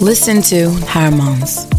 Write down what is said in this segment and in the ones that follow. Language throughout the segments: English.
Listen to Harmons.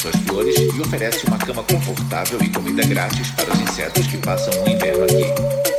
Suas flores e oferece uma cama confortável e comida grátis para os insetos que passam o inverno aqui.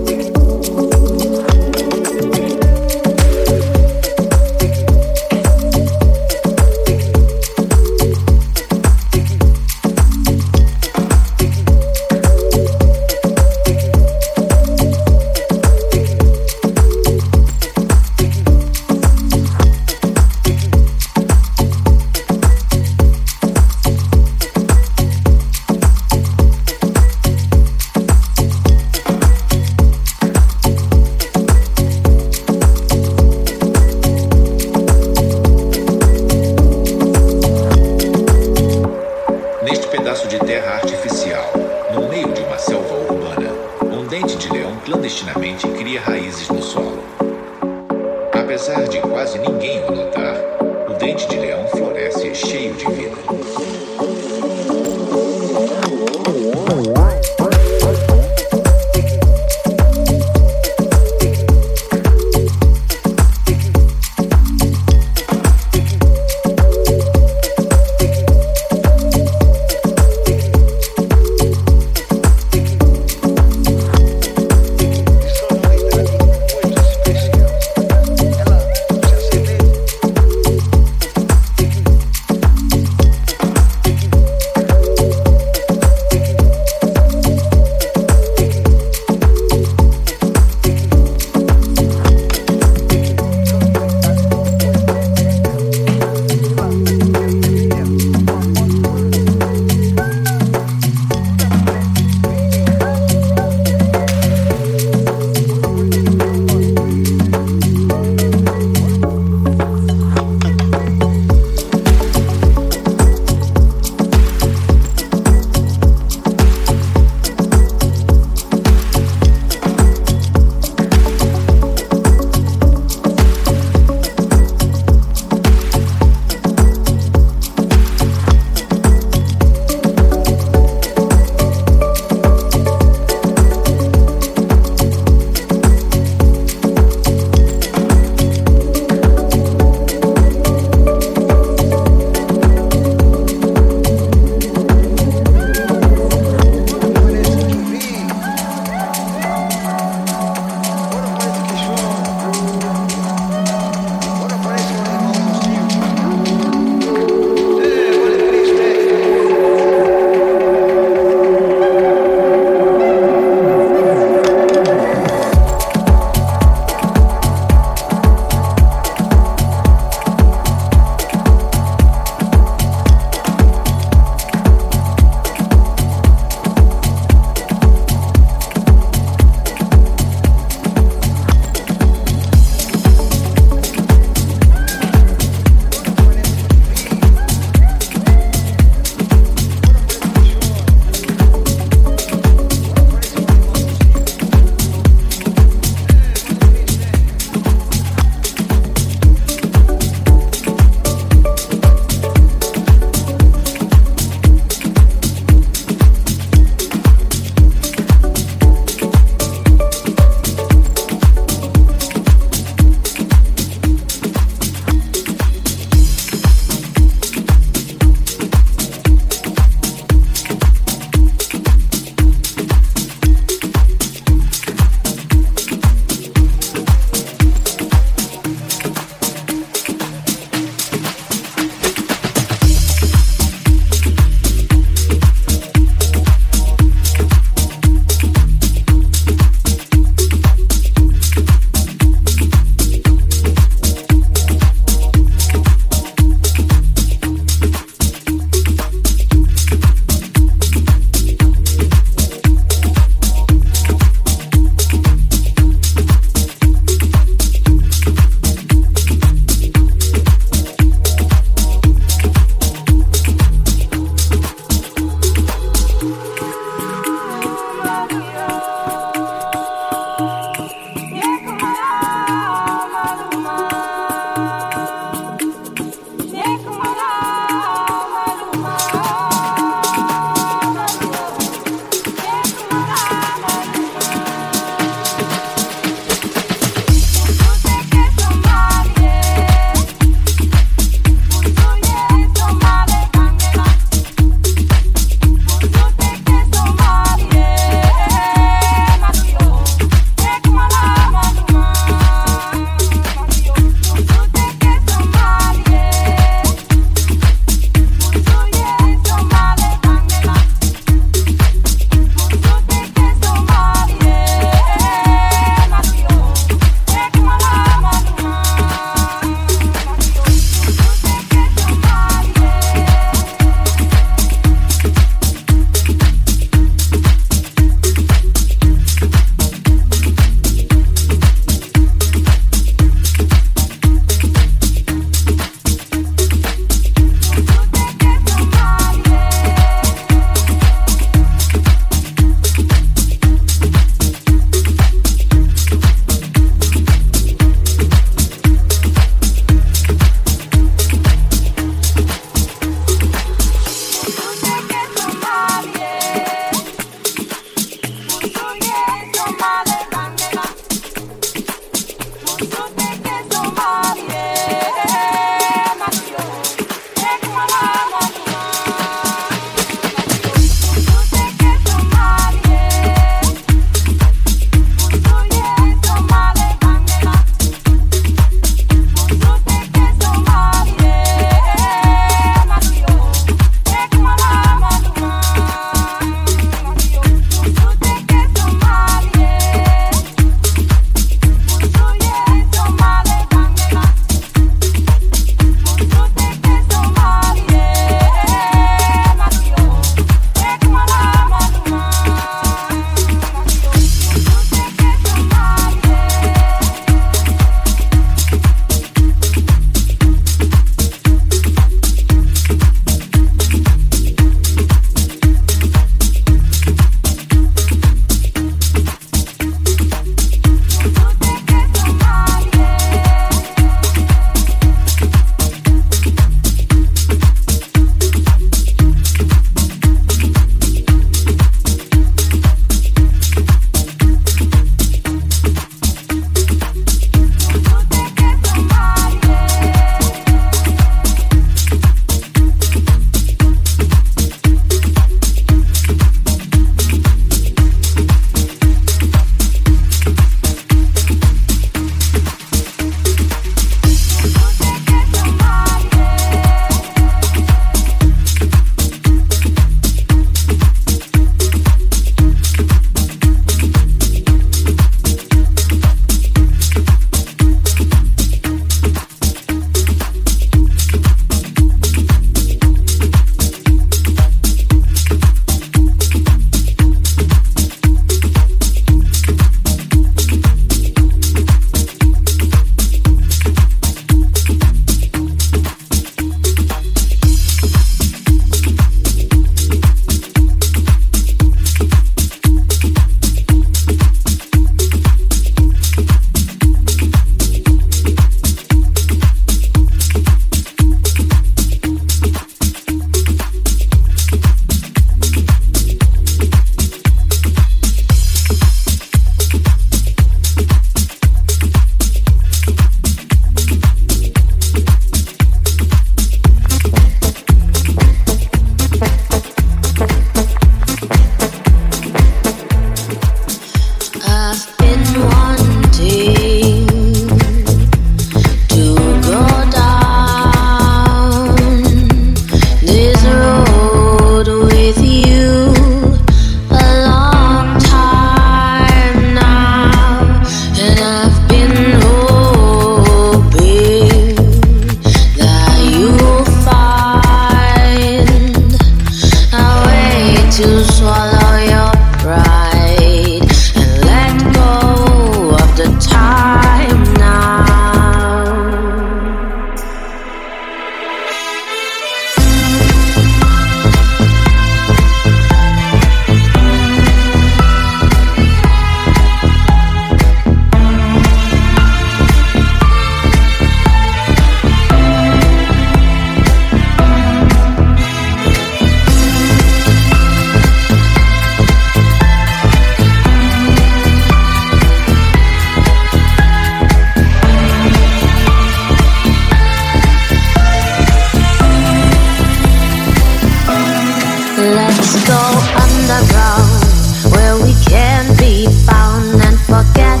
Let's go underground where we can be found and forget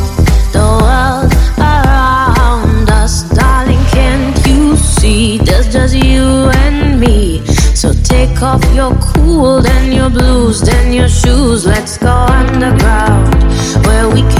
the world around us. Darling, can't you see there's just you and me? So take off your cool, then your blues, then your shoes. Let's go underground where we can.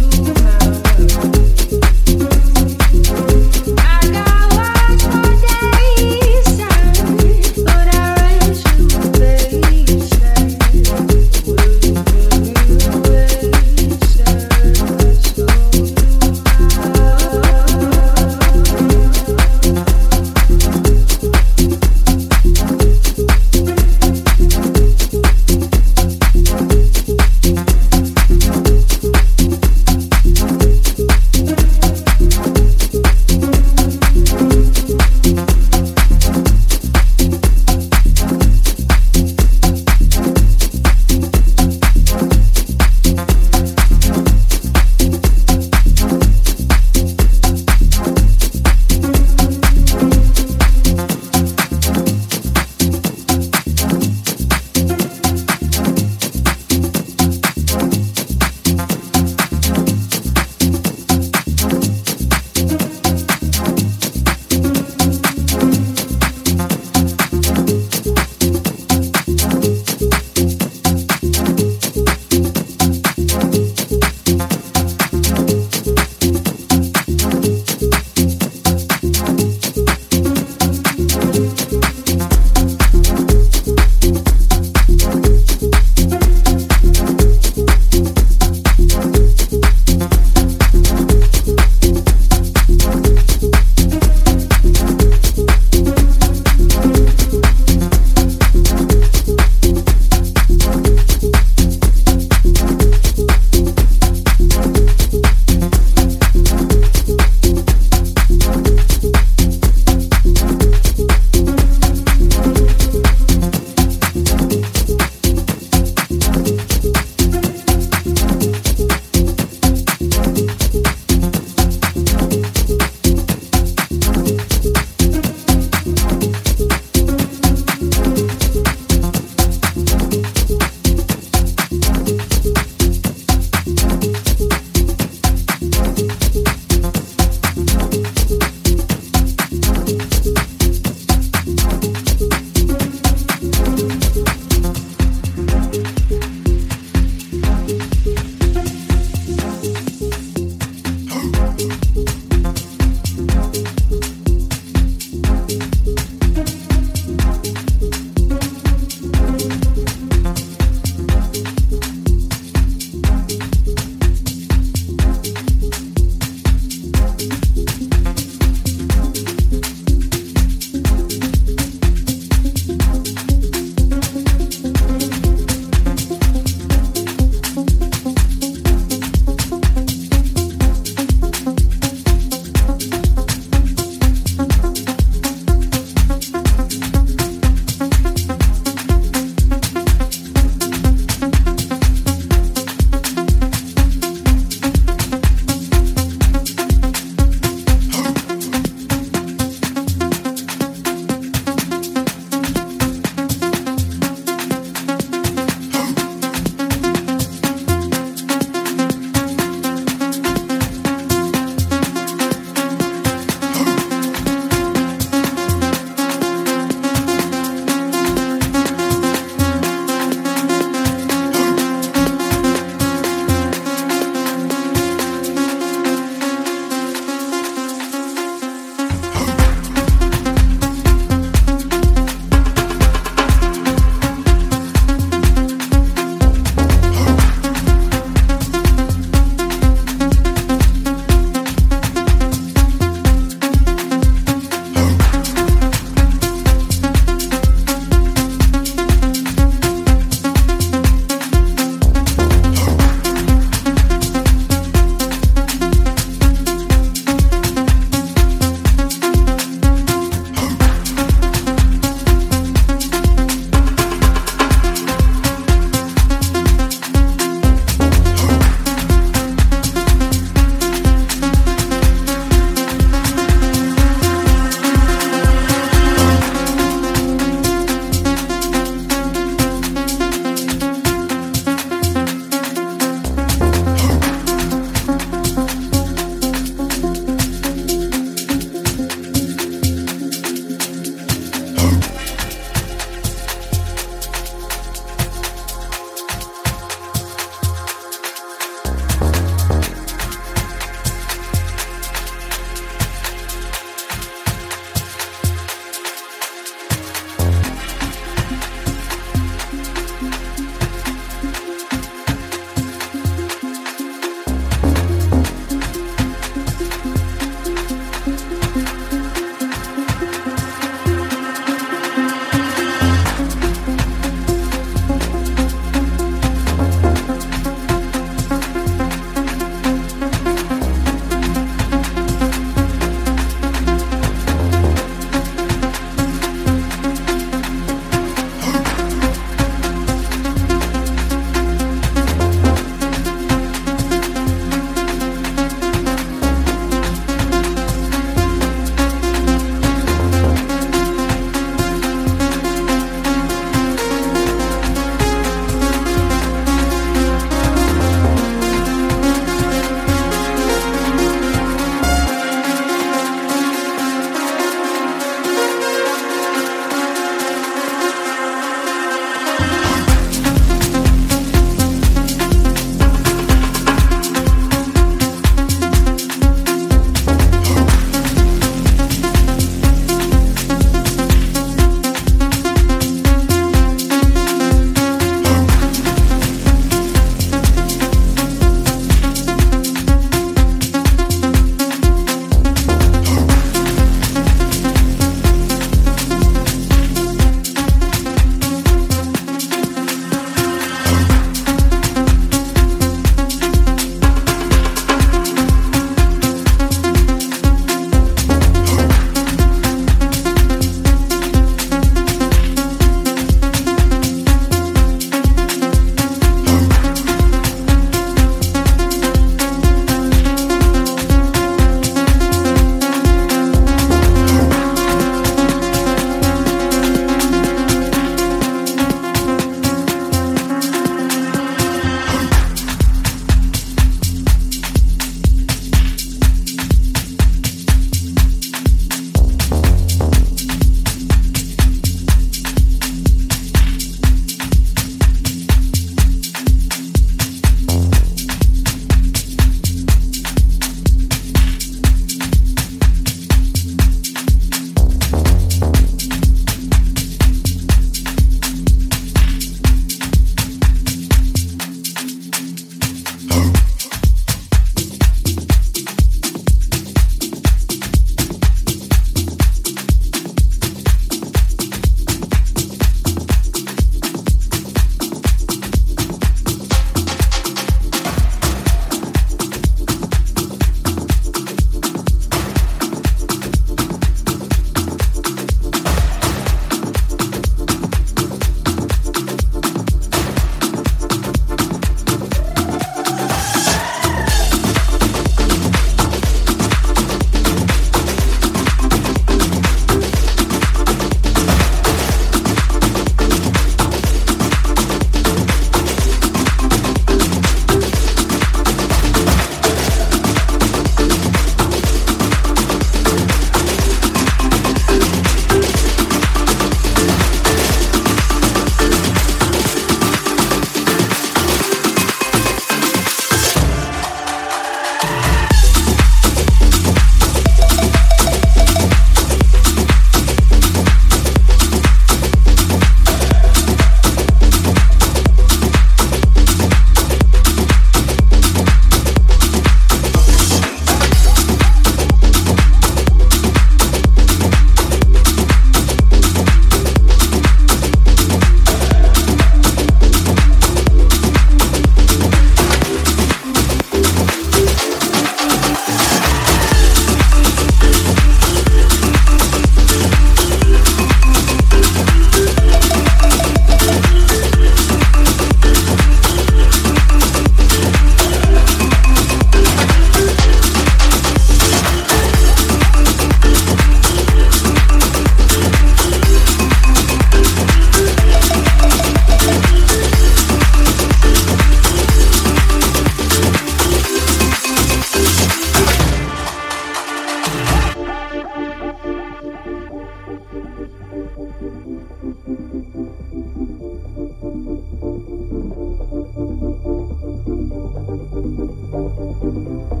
you.